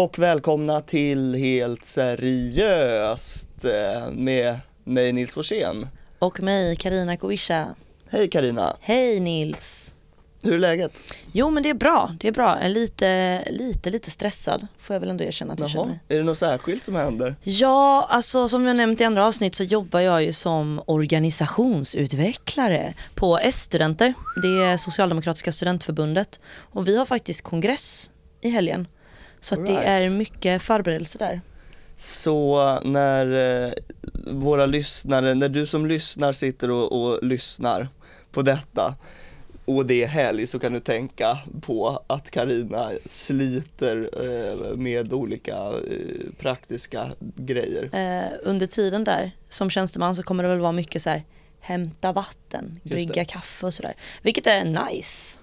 Och välkomna till Helt seriöst eh, med mig Nils Forsén. Och mig, Karina Kovisha. Hej Karina. Hej Nils. Hur är läget? Jo men det är bra, det är bra. Jag är lite, lite, lite stressad får jag väl ändå erkänna att jag känner mig. Är det något särskilt som händer? Ja, alltså som jag nämnt i andra avsnitt så jobbar jag ju som organisationsutvecklare på S-studenter. Det är Socialdemokratiska studentförbundet. Och vi har faktiskt kongress i helgen. Så att det Right. är mycket förberedelse där. Så när eh, våra lyssnare, när du som lyssnar sitter och, och lyssnar på detta och det är helg så kan du tänka på att Karina sliter eh, med olika eh, praktiska grejer. Eh, under tiden där som tjänsteman så kommer det väl vara mycket så här hämta vatten, brygga kaffe och sådär. Vilket är nice.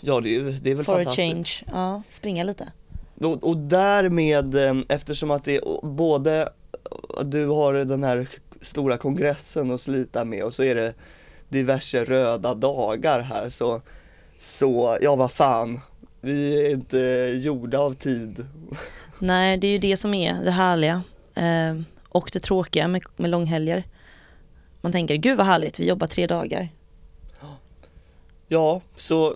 Ja det är, det är väl For a fantastiskt. change. Ja, springa lite. Och, och därmed, eh, eftersom att det både, du har den här stora kongressen att slita med och så är det diverse röda dagar här så, så ja vad fan, vi är inte gjorda av tid. Nej, det är ju det som är det härliga. Eh, och det tråkiga med, med långhelger. Man tänker, gud vad härligt, vi jobbar tre dagar. Ja, så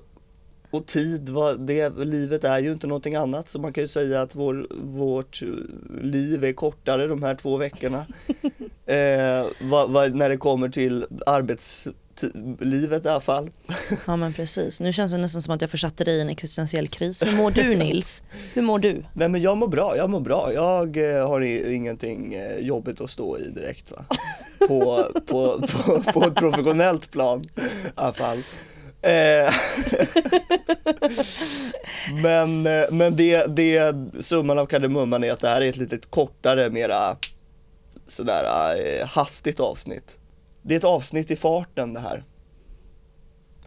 och tid, vad, det, livet är ju inte någonting annat så man kan ju säga att vår, vårt liv är kortare de här två veckorna. eh, vad, vad, när det kommer till arbetslivet i alla fall. Ja men precis. Nu känns det nästan som att jag försatte dig i en existentiell kris. Hur mår du Nils? Hur mår du? Nej men jag mår bra, jag mår bra. Jag eh, har ingenting eh, jobbigt att stå i direkt va. På, på, på, på ett professionellt plan i alla fall. Eh, men eh, men det, det, summan av kardemumman är att det här är ett lite kortare, mera sådär eh, hastigt avsnitt. Det är ett avsnitt i farten det här.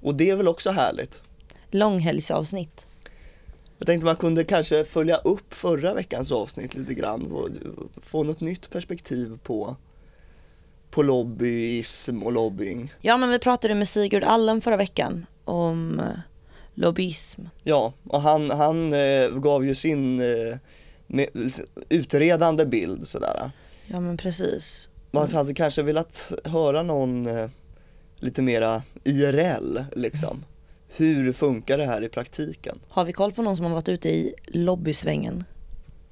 Och det är väl också härligt. Långhelgsavsnitt. Jag tänkte man kunde kanske följa upp förra veckans avsnitt lite grann och få något nytt perspektiv på, på lobbyism och lobbying. Ja men vi pratade med Sigurd Allen förra veckan om eh, lobbyism. Ja, och han, han eh, gav ju sin eh, utredande bild sådär. Ja men precis. Man hade kanske velat höra någon eh, lite mera IRL liksom. Hur funkar det här i praktiken? Har vi koll på någon som har varit ute i lobbysvängen?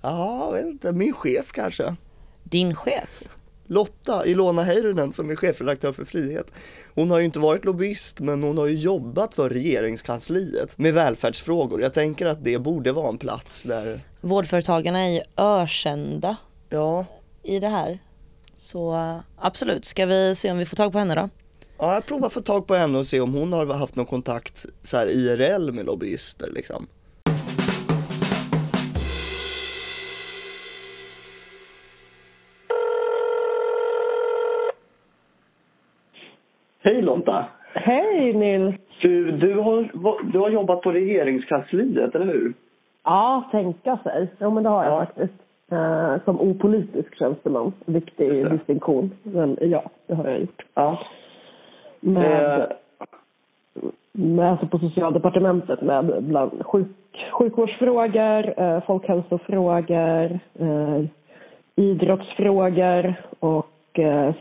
Ja, jag vet inte, min chef kanske. Din chef? Lotta Ilona Heirunen som är chefredaktör för Frihet. Hon har ju inte varit lobbyist men hon har ju jobbat för regeringskansliet med välfärdsfrågor. Jag tänker att det borde vara en plats där, Vårdföretagarna är ju ökända ja, i det här. Så absolut, ska vi se om vi får tag på henne då? ja jag provar få tag på henne och se om hon har haft någon kontakt så här IRL med lobbyister liksom. Hej Lotta! Hej Nils! Du, du, har, du har jobbat på regeringskansliet, eller hur? Ja, tänka sig. Ja, men det har jag Ja. faktiskt. Eh, som opolitisk tjänsteman. Viktig det. distinktion. Men ja, det har jag gjort. Ja. Med, Eh, med, alltså på socialdepartementet med bland sjuk, sjukvårdsfrågor, eh, folkhälsofrågor, eh, idrottsfrågor och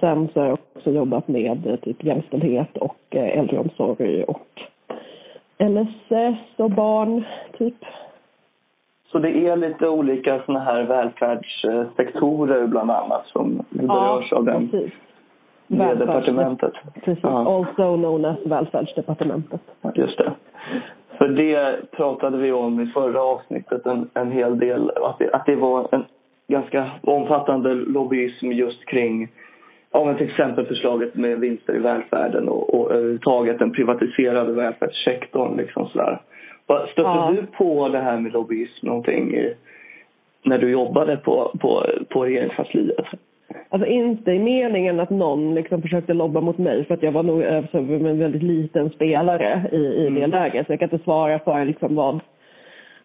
sen så har jag också jobbat med eh, typ jämställdhet och eh, äldreomsorg och LSS och barn, typ. Så det är lite olika såna här välfärdssektorer bland annat som berörs av den, precis. det departementet. Precis, Ja. also known as välfärdsdepartementet. Just det. För det pratade vi om i förra avsnittet en, en hel del, att det, att det var en ganska omfattande lobbyism just kring ja, till exempel förslaget med vinster i välfärden och, och överhuvudtaget den privatiserade välfärdssektorn. Liksom sådär. Vad- Stötte Ja. du på det här med lobbyism någonting när du jobbade på, på, på regeringskansliet? Alltså inte i meningen att någon liksom försökte lobba mot mig för att jag var nog en väldigt liten spelare i, i det Mm. läget. Så jag kan inte svara för liksom vad,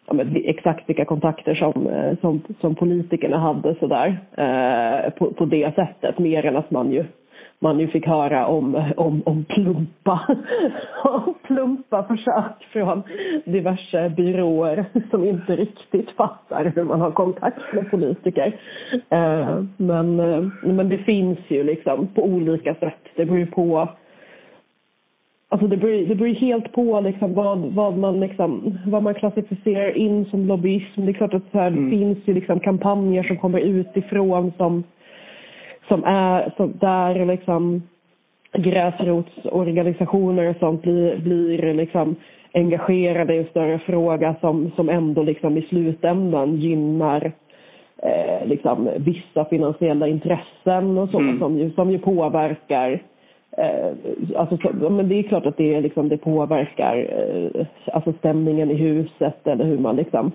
ja, men exakt vilka kontakter som, eh, som, som politikerna hade sådär. Eh, på, på det sättet. Mer än att man ju man ju fick höra om, om, om plumpa, om plumpa försök från diverse byråer som inte riktigt fattar hur man har kontakt med politiker. Eh, men, eh, men det finns ju liksom på olika sätt. Det beror ju på Alltså det beror, det beror helt på liksom vad, vad, man liksom, vad man klassificerar in som lobbyism. Det är klart att så här, mm. det finns ju liksom kampanjer som kommer utifrån som som är som där liksom gräsrotsorganisationer och sånt blir, blir liksom engagerade i en större fråga som, som ändå liksom i slutändan gynnar eh, liksom vissa finansiella intressen och så mm. som, ju, som ju påverkar eh, alltså, men det är klart att det, liksom, det påverkar eh, alltså stämningen i huset eller hur man liksom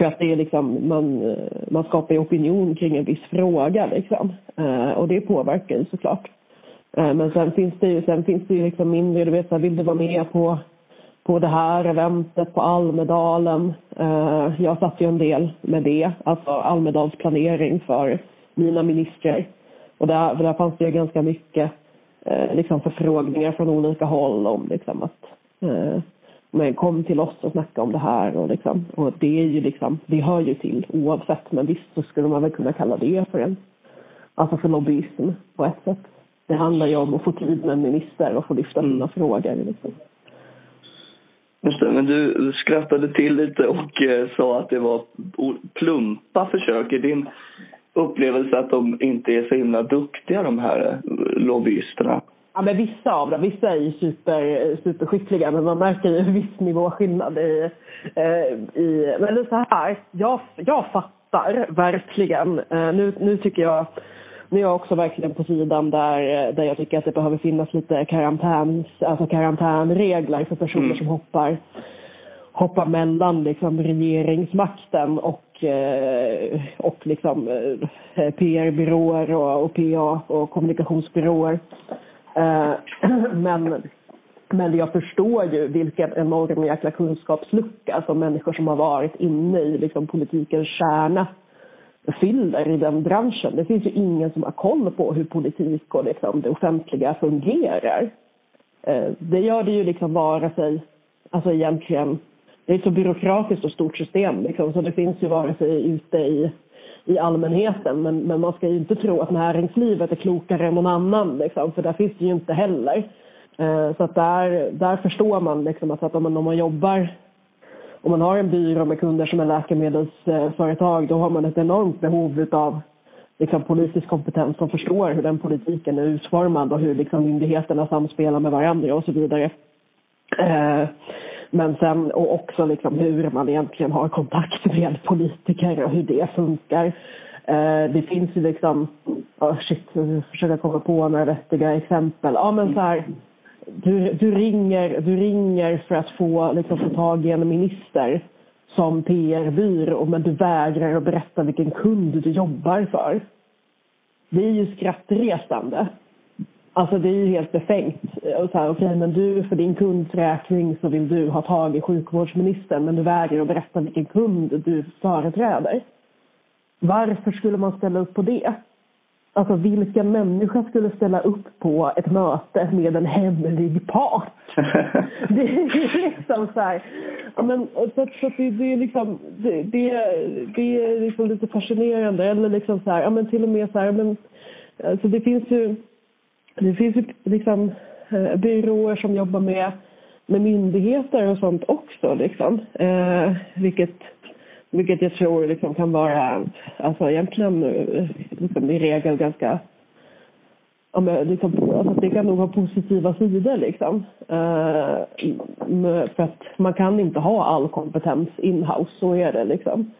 för att det är liksom, man, eh, man skapar ju opinion kring en viss fråga liksom. Eh, och det påverkar ju såklart. Eh, men sen finns det ju, sen finns det ju liksom mindre, du vet så här, vill du vara med på, på det här eventet på Almedalen? Eh, jag satt ju en del med det, alltså Almedalsplanering för mina ministrar. Och där, där fanns det ju ganska mycket eh, liksom förfrågningar från olika håll om liksom att eh, men kom till oss och snacka om det här och liksom, och det är ju liksom, det hör ju till oavsett, men visst så skulle man väl kunna kalla det för en, alltså för lobbyism på ett sätt. Det handlar ju om att få tid med en minister och få lyfta sina mm. frågor liksom. Just det, men du skrattade till lite och eh, sa att det var plumpa försök. Är din upplevelse att de inte är så himla duktiga de här eh, lobbyisterna? Ja, men vissa av dem. Vissa är ju super, superskickliga men man märker ju en viss nivåskillnad i... Eh, i men det är så här, jag, jag fattar verkligen. Eh, nu, nu tycker jag... Nu är jag också verkligen på sidan där, där jag tycker att det behöver finnas lite karantän, alltså karantänregler för personer mm. som hoppar, hoppar mellan liksom regeringsmakten och, Eh, och liksom, eh, PR-byråer och, och PA och kommunikationsbyråer. Eh, men, men jag förstår ju vilken enorm jäkla kunskapslucka som människor som har varit inne i liksom, politikens kärna fyller i den branschen. Det finns ju ingen som har koll på hur politik och liksom, det offentliga fungerar. Det gör det ju liksom vare sig, alltså egentligen, det är ett så byråkratiskt och stort system liksom, så det finns ju vare sig ute i i allmänheten. Men, men man ska ju inte tro att näringslivet är klokare än någon annan, liksom, för där finns det ju inte heller. Eh, så att där, där förstår man liksom att, om, man, om man jobbar om man har en byrå med kunder som är läkemedelsföretag då har man ett enormt behov av liksom, politisk kompetens som förstår hur den politiken är utformad och hur liksom, myndigheterna samspelar med varandra och så vidare. Eh, men sen och också liksom hur man egentligen har kontakt med politiker och hur det funkar. Eh, det finns ju liksom, oh shit, jag försöker komma på några vettiga exempel. Ja men så här, du, du, ringer, du ringer för att få, liksom, få tag i en minister som PR-byrå men du vägrar att berätta vilken kund du jobbar för. Det är ju skrattresande. Alltså det är ju helt befängt. Här, okay, men du, för din kunds räkning så vill du ha tag i sjukvårdsministern men du vägrar att berätta vilken kund du företräder. Varför skulle man ställa upp på det? Alltså vilken människa skulle ställa upp på ett möte med en hemlig part? det är liksom så här, men, så, så det, det, är liksom, det, det, det är liksom lite fascinerande. Eller liksom så här, ja men till och med så här, men, alltså det finns ju det finns ju liksom eh, byråer som jobbar med, med myndigheter och sånt också. Liksom. Eh, vilket, vilket jag tror liksom kan vara, alltså egentligen eh, liksom i regel ganska Ja, men liksom, alltså det kan nog ha positiva sidor. Liksom. Eh, för att man kan inte ha all kompetens in-house, så är det. Liksom.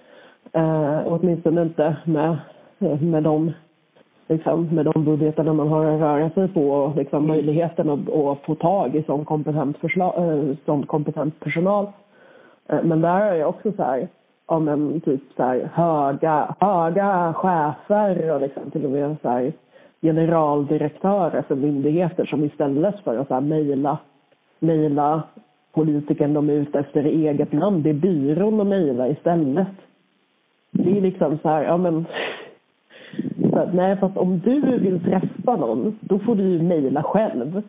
Eh, åtminstone inte med, eh, med de liksom, med de budgetarna man har att röra sig på och liksom, mm. möjligheten att, att få tag i sån kompetent, äh, sån kompetent personal. Äh, men där är det också så här, om en typ så här, höga, höga chefer och liksom, till och med så här, generaldirektörer för myndigheter som istället för att så här, mejla, mejla politikern de är ute efter eget namn, det är byrån att mejla istället. Det är liksom så här, ja men så här, nej fast om du vill träffa någon, då får du ju mejla själv.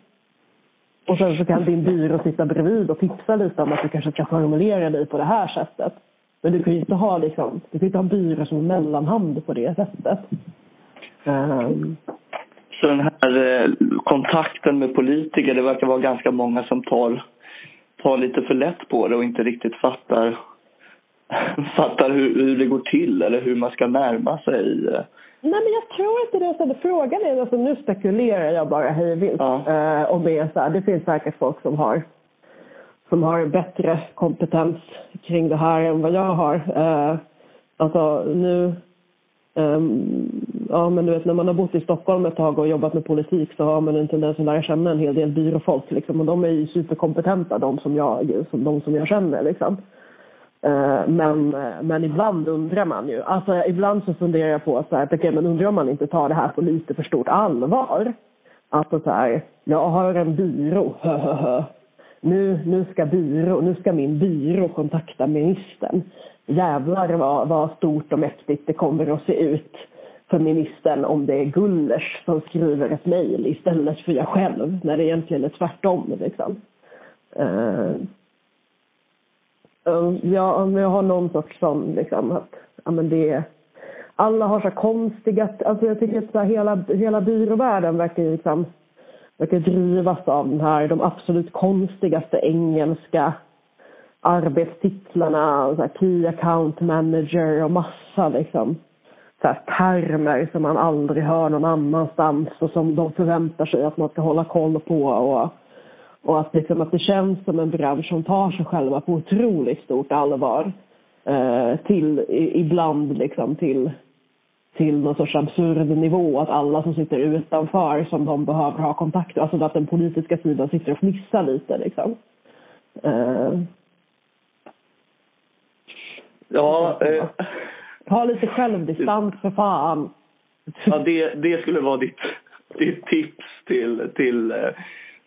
Och sen så kan din byrå sitta bredvid och tipsa lite om att du kanske ska formulera dig på det här sättet. Men du kan ju inte ha liksom, du kan inte ha en byrå som mellanhand på det sättet. Um, så den här eh, kontakten med politiker, det verkar vara ganska många som tar, tar lite för lätt på det och inte riktigt fattar, fattar hur, hur det går till eller hur man ska närma sig. Eh, Eh. Nej, men jag tror inte det. Så frågan är, alltså, nu spekulerar jag bara hejvilt. Ja. Eh, om det är så här, det finns säkert folk som har som har bättre kompetens kring det här än vad jag har. Eh, alltså nu Um, ja, men du vet, när man har bott i Stockholm ett tag och jobbat med politik så har man en tendens att lära känna en hel del byråfolk. Liksom, och de är ju superkompetenta, de som jag, som, de som jag känner. Liksom. Eh, men, men ibland undrar man ju. Alltså, ibland så funderar jag på så här, okay, men undrar om man inte tar det här på lite för stort allvar. Alltså så här, jag har en byrå. nu, nu, ska byrå, nu ska min byrå kontakta ministern jävlar vad, vad stort och mäktigt det kommer att se ut för ministern om det är Gullers som skriver ett mejl istället för jag själv, när det egentligen är tvärtom. Liksom. Uh, Ehm, ja, jag har någon sorts sån, liksom, att ja, men det alla har så konstiga, alltså jag tycker att så hela, hela byråvärlden verkar liksom, verkar drivas av den här, de absolut konstigaste engelska arbetstitlarna, så här, Key Account Manager och massa liksom så här, termer som man aldrig hör någon annanstans och som de förväntar sig att man ska hålla koll på. Och, och att, liksom, att det känns som en bransch som tar sig själva på otroligt stort allvar. Eh, till ibland liksom till, till någon sorts absurd nivå. Att alla som sitter utanför som de behöver ha kontakt med, alltså att den politiska sidan sitter och fnissar lite liksom. Eh, Ja. Eh, Ta lite självdistans för fan. Ja, det, det skulle vara ditt, ditt tips till, till eh,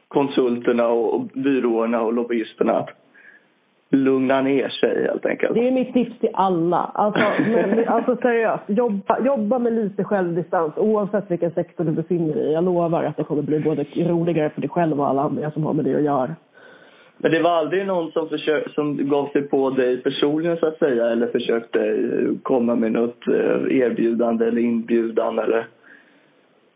konsulterna och byråerna och lobbyisterna. Att lugna ner sig helt enkelt. Det är mitt tips till alla. Alltså, men, alltså seriöst, jobba, jobba med lite självdistans oavsett vilken sektor du befinner dig i. Jag lovar att det kommer bli både roligare för dig själv och alla andra som har med det att göra. Men det var aldrig någon som, försök, som gav sig på dig personligen så att säga eller försökte eh, komma med något eh, erbjudande eller inbjudan eller?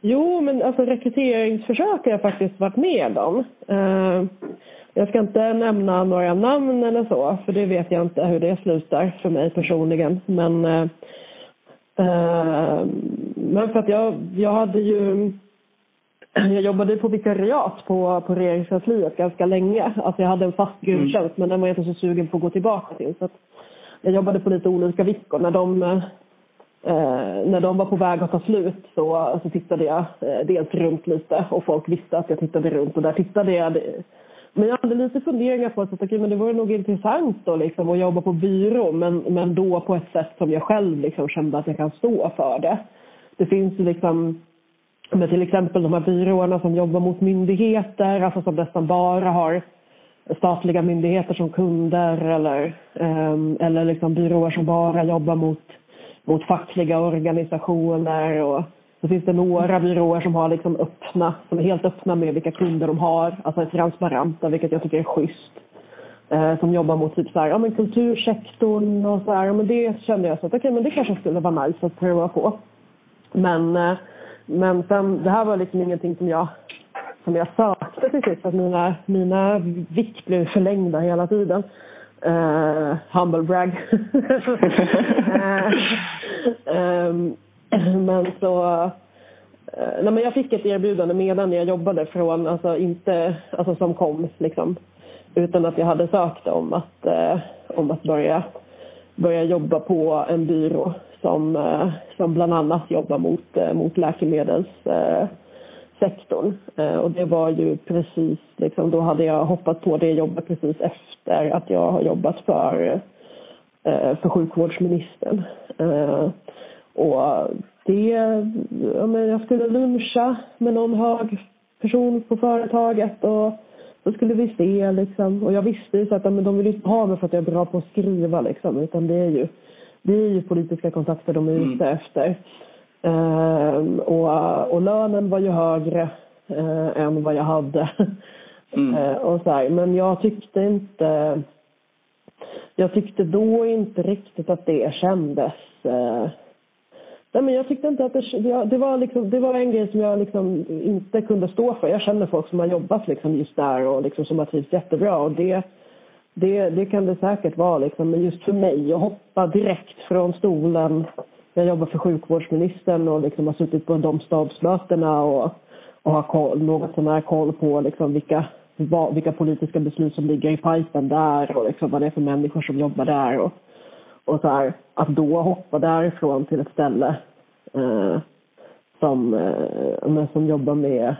Jo, men alltså rekryteringsförsök har jag faktiskt varit med om. Uh, jag ska inte nämna några namn eller så, för det vet jag inte hur det slutar för mig personligen. Men, uh, uh, men för att jag, jag hade ju jag jobbade på vikariat på, på regeringskansliet ganska länge. Alltså jag hade en fast mm. gudstjänst men den var jag inte så sugen på att gå tillbaka till. Så jag jobbade på lite olika vickor. När de, eh, när de var på väg att ta slut så, så tittade jag eh, dels runt lite och folk visste att jag tittade runt och där tittade jag. Men jag hade lite funderingar på att okay, men det vore nog intressant då, liksom, att jobba på byrå men, men då på ett sätt som jag själv liksom, kände att jag kan stå för det. Det finns liksom med till exempel de här byråerna som jobbar mot myndigheter, alltså som nästan bara har statliga myndigheter som kunder eller, ehm, eller liksom byråer som bara jobbar mot, mot fackliga organisationer. Och så finns det några byråer som har liksom öppna, som är helt öppna med vilka kunder de har, alltså är transparenta, vilket jag tycker är schysst. Uh, som jobbar mot typ så här, ja, men kultursektorn och så här. Men det kände jag så att okay, men det kanske skulle vara nice att pröva på. Men uh, men sen, det här var liksom ingenting som jag, som jag sökte till sist. Att mina, mina vick blev förlängda hela tiden. Uh, humble brag. um, Ehm, men så... Eh, nej, men jag fick ett erbjudande medan jag jobbade från, alltså inte, alltså som kom liksom. Utan att jag hade sökt om att, eh, om att börja, börja jobba på en byrå som, eh, som bland annat jobbar mot, eh, mot läkemedelssektorn. Eh, och det var ju precis, liksom, då hade jag hoppat på det jobbet precis efter att jag har jobbat för, för sjukvårdsministern. Och det, ja, men jag skulle luncha med någon hög person på företaget och så skulle vi se liksom. Och jag visste ju så att men de vill inte ha mig för att jag är bra på att skriva liksom, utan det är ju det är ju politiska kontakter de är mm. ute efter. Ehm, och, och lönen var ju högre eh, än vad jag hade. Mm. Eh, och så här. Men jag tyckte inte... Jag tyckte då inte riktigt att det kändes... Eh, nej men jag tyckte inte att det... Det var, liksom, det var en grej som jag liksom inte kunde stå för. Jag känner folk som har jobbat liksom just där och liksom som har trivts jättebra. Och det, det, det kan det säkert vara. Liksom. Men just för mig, att hoppa direkt från stolen. Jag jobbar för sjukvårdsministern och liksom har suttit på de stabsmötena och, och har koll, något sån här koll på liksom vilka, vad, vilka politiska beslut som ligger i pipen där och liksom vad det är för människor som jobbar där. Och, och så här, att då hoppa därifrån till ett ställe eh, som, eh, som jobbar med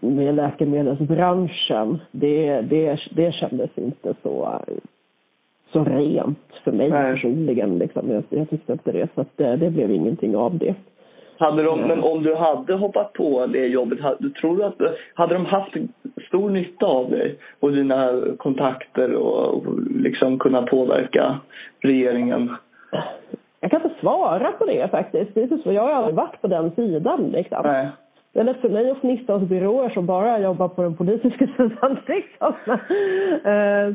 med läkemedelsbranschen, det, det, det kändes inte så, så rent för mig Nej. personligen. Liksom. Jag, jag tyckte inte det, så att det, det blev ingenting av det. Hade de, men om du hade hoppat på det jobbet, hade, tror du att, hade de haft stor nytta av dig och dina kontakter och, och liksom kunna påverka regeringen? Jag kan inte svara på det faktiskt. Det är så, jag har aldrig varit på den sidan. Liksom. Nej. Det är lätt för mig att fnissa hos byråer som bara jobbar på den politiska sidan. Liksom. Eh,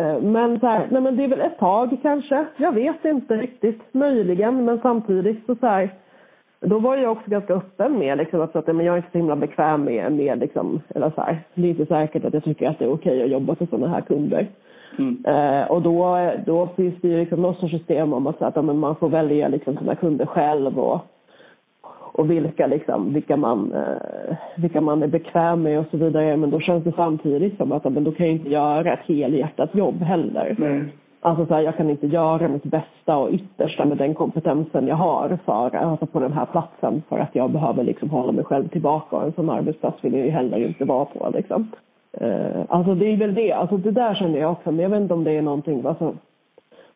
eh, Men, så här, nej, men det är väl ett tag kanske. Jag vet inte riktigt. Möjligen. Men samtidigt så, så här, då var jag också ganska öppen med liksom, att, att men jag är inte så himla bekväm med, med liksom, eller så här, det är inte säkert att jag tycker att det är okej att jobba för sådana här kunder. Mm. Eh, och då, då finns det ju liksom något sorts system om att, att men man får välja liksom sina kunder själv och, och vilka, liksom, vilka, man, eh, vilka man är bekväm med och så vidare. Men då känns det samtidigt som att men då kan jag inte göra ett helhjärtat jobb heller. Nej. Alltså så här, jag kan inte göra mitt bästa och yttersta med den kompetensen jag har för, alltså på den här platsen för att jag behöver liksom hålla mig själv tillbaka och en sån arbetsplats vill jag ju heller inte vara på. Liksom. Eh, alltså det är väl det, alltså det där känner jag också, men jag vet inte om det är någonting, alltså,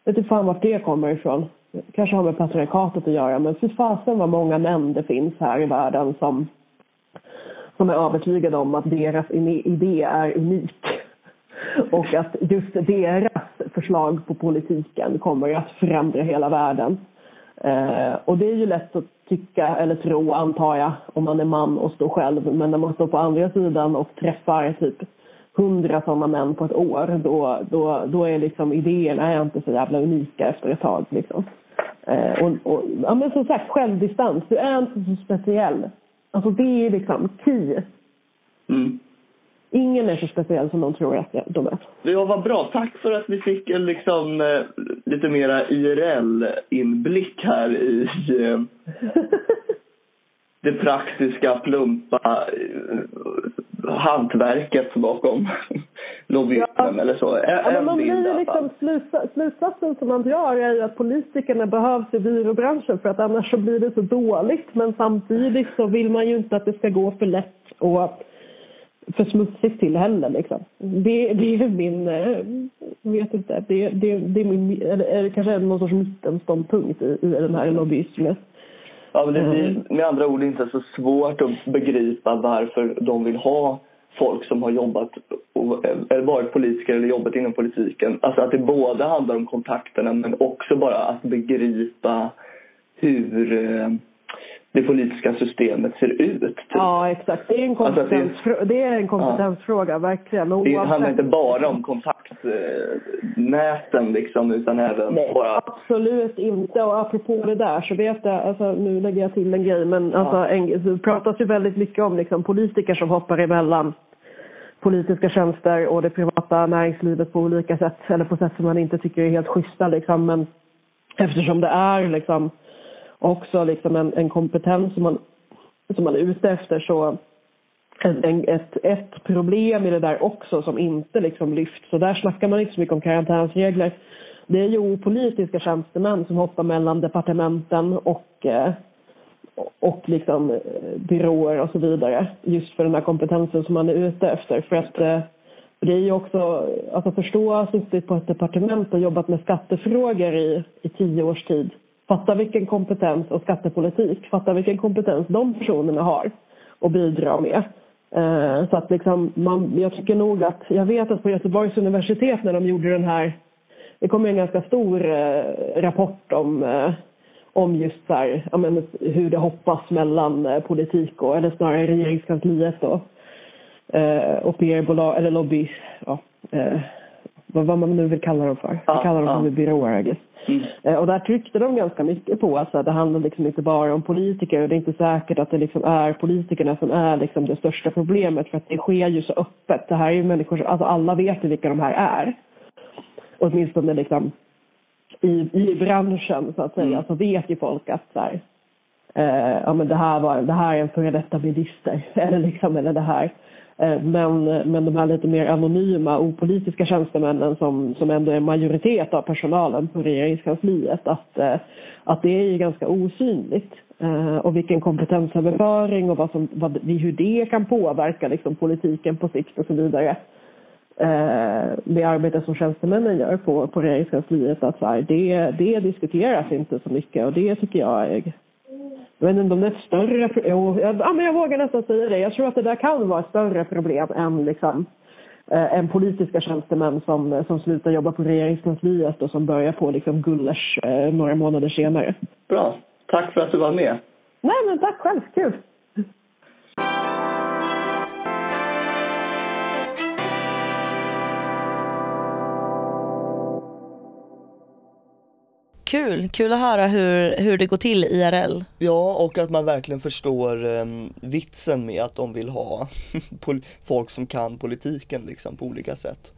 vet inte fan vart det kommer ifrån. Kanske har med patriarkatet att göra, men fy fasen vad många män det finns här i världen som, som är övertygade om att deras idé är unik. Och att just deras förslag på politiken kommer att förändra hela världen. Eh, och det är ju lätt att tycka eller tro, antar jag, om man är man och står själv. Men när man står på andra sidan och träffar typ hundra sådana män på ett år, då, då, då är liksom idéerna är inte så jävla unika efter ett tag. Liksom. Eh, och, och, ja, men som sagt, självdistans. Du är inte så speciell. Alltså det är liksom key. Mm. Ingen är så speciell som de tror att de är. Ja, vad bra. Tack för att vi fick en liksom, eh, lite mera IRL-inblick här i eh, det praktiska, plumpa eh, hantverket bakom lobbyismen Ja. eller så. En, Ja, man blir liksom slutsats, slutsatsen som man drar är ju att politikerna behövs i byråbranschen för att annars så blir det så dåligt. Men samtidigt så vill man ju inte att det ska gå för lätt och för smutsigt till heller. Liksom. Det, det är min, eh, vet inte, det, det, det är min, eller, kanske någon sorts mittenståndpunkt i, i den här lobbyismen. Ja, men det blir Mm. med andra ord inte så svårt att begripa varför de vill ha folk som har jobbat och, eller varit politiker eller jobbat inom politiken. Alltså att det både handlar om kontakterna men också bara att begripa hur eh, det politiska systemet ser ut. Typ. Ja, exakt. Det är en, Alltså att det är- en kompetensfråga, verkligen. Och Det handlar oavsett- inte bara om kontaktnäten liksom utan även Nej, bara... absolut inte. Och apropå det där så vet jag, alltså, nu lägger jag till en grej, men alltså, en, det pratas ju väldigt mycket om liksom, politiker som hoppar emellan politiska tjänster och det privata näringslivet på olika sätt, eller på sätt som man inte tycker är helt schyssta. Liksom. Men eftersom det är liksom, också liksom, en, en kompetens som man, som man är ute efter så en, ett, ett problem i det där också som inte liksom lyfts. Så där snackar man inte så mycket om karantänsregler. Det är ju opolitiska tjänstemän som hoppar mellan departementen och, eh, och liksom eh, byråer och så vidare. Just för den här kompetensen som man är ute efter. För att eh, det är ju också, alltså förstå att ha suttit på ett departement och jobbat med skattefrågor i, i tio års tid. Fatta vilken kompetens och skattepolitik, fatta vilken kompetens de personerna har och bidra med. Eh, så att liksom man, jag tycker nog att, jag vet att på Göteborgs universitet när de gjorde den här, det kom en ganska stor eh, rapport om, eh, om just så här, menar, hur det hoppas mellan politik och, eller snarare regeringskansliet då, och PR-bolag, eller lobby, ja, vad, vad man nu vill kalla dem för. Ja, Vi kallar dem ja. för byråer, I guess. Mm. Eh, Och där tryckte de ganska mycket på att så här, det handlar liksom inte bara om politiker och det är inte säkert att det liksom är politikerna som är liksom det största problemet för att det sker ju så öppet. Det här är ju människor, som- alltså alla vet ju vilka de här är. Åtminstone liksom i, i branschen så att säga Mm. så vet ju folk att så här, eh, ja men det här, var, det här är en före detta minister eller liksom eller det här. Eh, men, men de här lite mer anonyma, opolitiska tjänstemännen som, som ändå är majoritet av personalen på regeringskansliet, att, eh, att det är ju ganska osynligt. Eh, och vilken kompetensöverföring och vad som, vad, hur det kan påverka liksom, politiken på sikt och så vidare. Det arbete som tjänstemännen gör på, på regeringskansliet, att så här, det, det diskuteras inte så mycket och det tycker jag är vet inte om det är ett större pro- jo, jag, ja, men jag vågar nästan säga det. Jag tror att det där kan vara ett större problem än, liksom, eh, än politiska tjänstemän som, som slutar jobba på regeringskansliet och som börjar på liksom, Gullers eh, några månader senare. Bra. Tack för att du var med. Nej, men tack själv. Kul! Kul, kul att höra hur, hur det går till IRL. Ja, och att man verkligen förstår um, vitsen med att de vill ha folk som kan politiken liksom på olika sätt.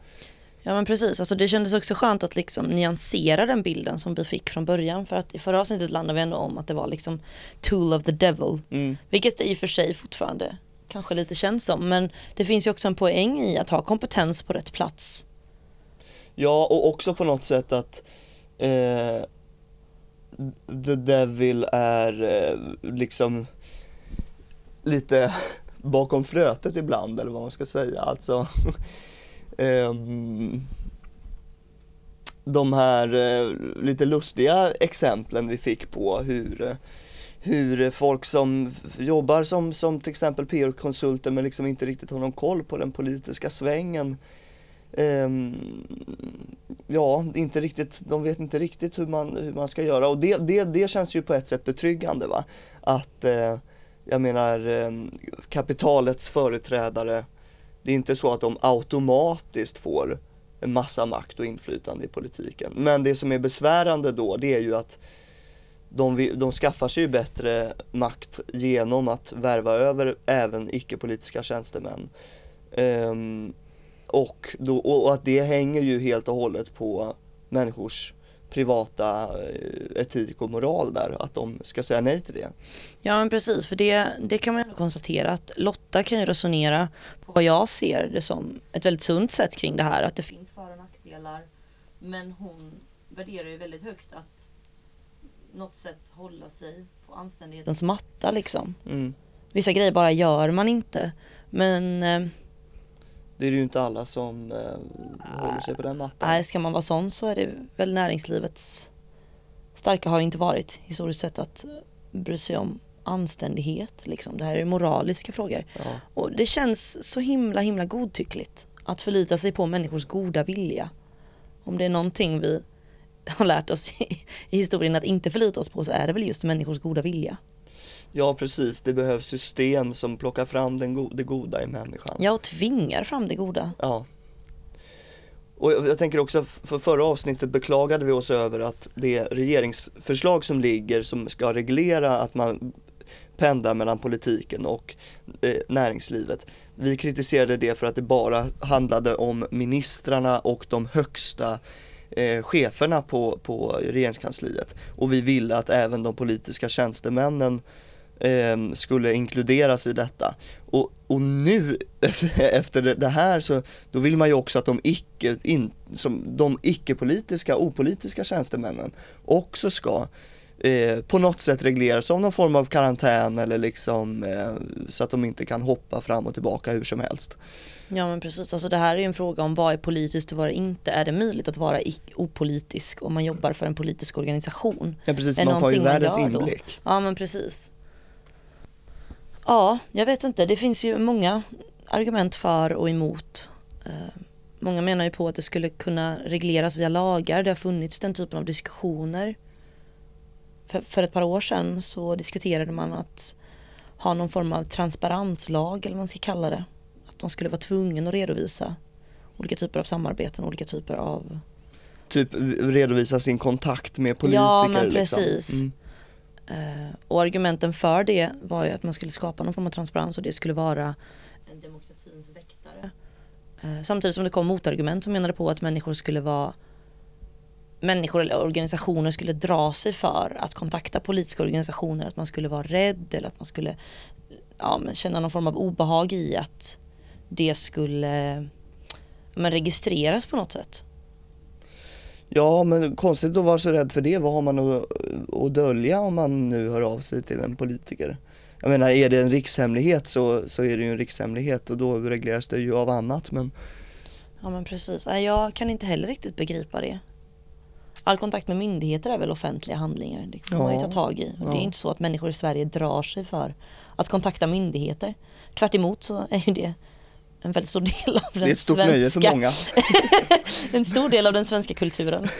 Ja men precis, alltså det kändes också skönt att liksom nyansera den bilden som vi fick från början för att i förra avsnittet landade vi ändå om att det var liksom tool of the devil. Mm. Vilket det i och för sig fortfarande kanske lite känns som men det finns ju också en poäng i att ha kompetens på rätt plats. Ja, och också på något sätt att eh, The Devil är eh, liksom lite bakom flötet ibland eller vad man ska säga. Alltså ehm, de här eh, lite lustiga exemplen vi fick på hur eh, hur folk som jobbar som, som till exempel PR-konsulter men liksom inte riktigt har någon koll på den politiska svängen Ehm, ja, inte riktigt, de vet inte riktigt hur man, hur man ska göra och det, det, det känns ju på ett sätt betryggande va. Att, eh, jag menar, ehm, kapitalets företrädare, det är inte så att de automatiskt får en massa makt och inflytande i politiken. Men det som är besvärande då, det är ju att de, de skaffar sig ju bättre makt genom att värva över även icke-politiska tjänstemän. Um, och, då, och att det hänger ju helt och hållet på människors privata eh, etik och moral där, att de ska säga nej till det. Ja men precis, för det, det kan man ju konstatera att Lotta kan ju resonera på vad jag ser det som ett väldigt sunt sätt kring det här, att det finns för och nackdelar. Men hon värderar ju väldigt högt att något sätt hålla sig på anständighetens matta liksom. Mm. Vissa grejer bara gör man inte. Men eh, Det är ju inte alla som eh, håller sig på den mattan. nej, ska man vara sån så är det väl näringslivets starka har ju inte varit historiskt sett att bry sig om anständighet liksom. Det här är moraliska frågor. Ja. Och det känns så himla himla godtyckligt att förlita sig på människors goda vilja. Om det är någonting vi har lärt oss i, i historien att inte förlita oss på så är det väl just människors goda vilja. Ja, precis. Det behövs system som plockar fram den go- det goda i människan. Ja, och tvingar fram det goda. Ja. Och jag, jag tänker också, för förra avsnittet beklagade vi oss över att det regeringsförslag som ligger som ska reglera att man pendlar mellan politiken och eh, näringslivet. Vi kritiserade det för att det bara handlade om ministrarna och de högsta eh, cheferna på, på regeringskansliet. Och vi ville att även de politiska tjänstemännen eh, skulle inkluderas i detta. Och, och nu efter, det- här så då vill man ju också att de icke, in, som, de icke-politiska, opolitiska tjänstemännen också ska eh, på något sätt regleras som någon form av karantän eller liksom eh, så att de inte kan hoppa fram och tillbaka hur som helst. Ja men precis, alltså det här är ju en fråga om vad är politiskt och vad är inte. Är det möjligt att vara opolitisk om man jobbar för en politisk organisation? Ja precis, Är man får ju världens gör då? inblick. Ja men precis. Ja, jag vet inte. Det finns ju många argument för och emot. Eh, Många menar ju på att det skulle kunna regleras via lagar. Det har funnits den typen av diskussioner. för, för ett par år sedan så diskuterade man att ha någon form av transparenslag eller vad man ska kalla det. Att man skulle vara tvungen att redovisa olika typer av samarbeten, olika typer av Typ redovisa sin kontakt med politiker Ja, men liksom. precis. Mm. Eh, och argumenten för det var ju att man skulle skapa någon form av transparens och det skulle vara en demokratins väktare. Eh, samtidigt som det kom motargument som menade på att människor skulle vara människor eller organisationer skulle dra sig för att kontakta politiska organisationer, att man skulle vara rädd eller att man skulle ja, men känna någon form av obehag i att det skulle men registreras på något sätt. Ja men konstigt att vara så rädd för det, vad har man att, att dölja om man nu hör av sig till en politiker? Jag menar är det en rikshemlighet så, så är det ju en rikshemlighet och då regleras det ju av annat men Ja men precis, jag kan inte heller riktigt begripa det. All kontakt med myndigheter är väl offentliga handlingar, det får man ju Ja, ta tag i. Och det är ja. inte så att människor i Sverige drar sig för att kontakta myndigheter. Tvärt emot så är ju det en väldigt stor del av den det är ett stort svenska, nöje för många. en stor del av den svenska kulturen.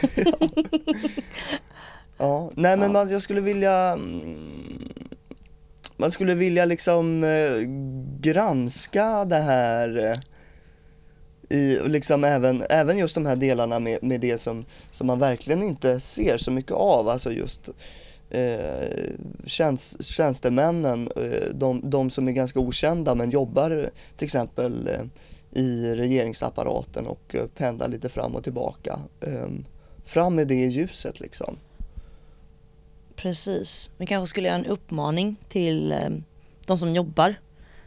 Ja, nej men Ja. man, jag skulle vilja mm, Man skulle vilja liksom eh, granska det här eh, i liksom även, även just de här delarna med, med det som, som man verkligen inte ser så mycket av, alltså just eh, tjänst, tjänstemännen, eh, de, de som är ganska okända men jobbar till exempel eh, i regeringsapparaten och eh, pendlar lite fram och tillbaka. Eh, fram med det i ljuset liksom. Precis, vi kanske skulle göra en uppmaning till de som jobbar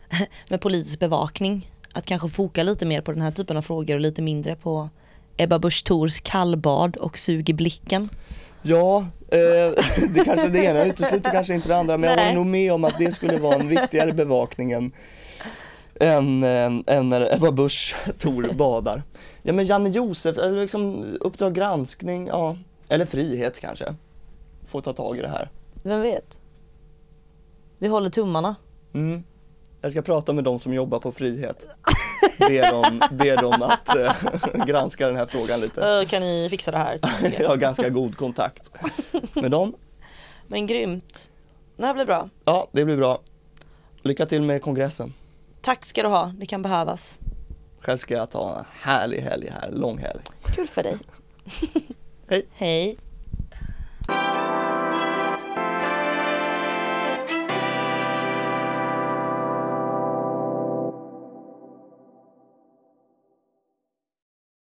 med politisk bevakning att kanske foka lite mer på den här typen av frågor och lite mindre på Ebba Busch Thors kallbad och sug i blicken. Ja, det kanske det ena utesluter kanske inte det andra men jag Nej. håller nog med om att det skulle vara en viktigare bevakning än, än, än, än när Ebba Busch Thor badar. Ja men Janne Josef, eller liksom Uppdrag granskning, ja, eller frihet kanske. Få ta tag i det här. Vem vet? Vi håller tummarna. Mm. Jag ska prata med de som jobbar på frihet. Be dem, be dem att eh, granska den här frågan lite. Ö, Kan ni fixa det här? Jag har ganska god kontakt med dem. Men grymt. Det här blir bra. Ja, det blir bra. Lycka till med kongressen. Tack ska du ha, det kan behövas. Själv ska jag ta en härlig helg här, lång helg. Kul för dig. Hej. Hej.